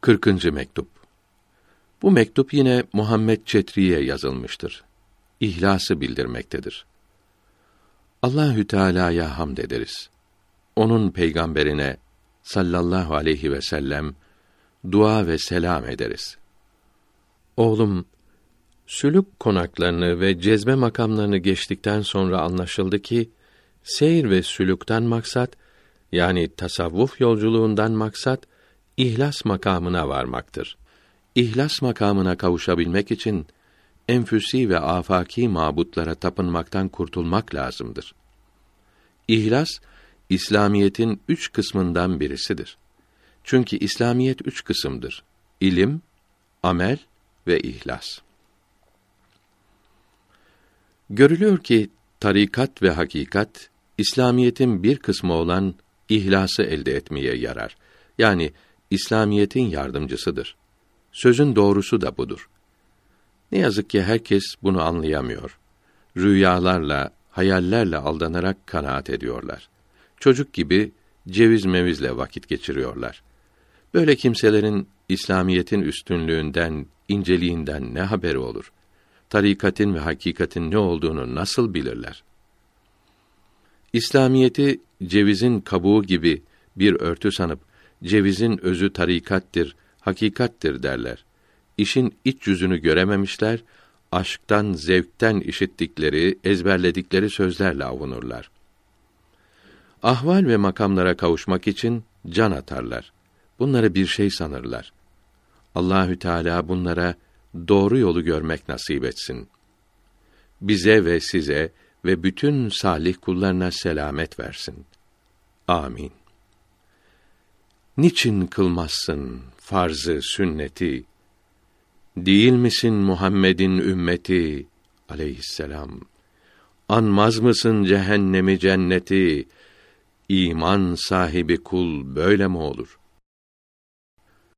40. mektup. Bu mektup yine Muhammed Çetri'ye yazılmıştır. İhlası bildirmektedir. Allahü Teala'ya hamd ederiz. Onun peygamberine sallallahu aleyhi ve sellem dua ve selam ederiz. Oğlum, sülük konaklarını ve cezbe makamlarını geçtikten sonra anlaşıldı ki seyir ve sülükten maksat yani tasavvuf yolculuğundan maksat ihlas makamına varmaktır. İhlas makamına kavuşabilmek için enfüsi ve afaki mabutlara tapınmaktan kurtulmak lazımdır. İhlas İslamiyetin üç kısmından birisidir. Çünkü İslamiyet üç kısımdır. İlim, amel ve ihlas. Görülüyor ki tarikat ve hakikat İslamiyetin bir kısmı olan ihlası elde etmeye yarar. Yani İslamiyetin yardımcısıdır. Sözün doğrusu da budur. Ne yazık ki herkes bunu anlayamıyor. Rüyalarla, hayallerle aldanarak kanaat ediyorlar. Çocuk gibi ceviz mevizle vakit geçiriyorlar. Böyle kimselerin İslamiyetin üstünlüğünden, inceliğinden ne haberi olur? Tarikatin ve hakikatin ne olduğunu nasıl bilirler? İslamiyeti cevizin kabuğu gibi bir örtü sanıp cevizin özü tarikattir, hakikattir derler. İşin iç yüzünü görememişler, aşktan, zevkten işittikleri, ezberledikleri sözlerle avunurlar. Ahval ve makamlara kavuşmak için can atarlar. Bunları bir şey sanırlar. Allahü Teala bunlara doğru yolu görmek nasip etsin. Bize ve size ve bütün salih kullarına selamet versin. Amin. Niçin kılmazsın farzı sünneti? Değil misin Muhammed'in ümmeti aleyhisselam? Anmaz mısın cehennemi cenneti? İman sahibi kul böyle mi olur?'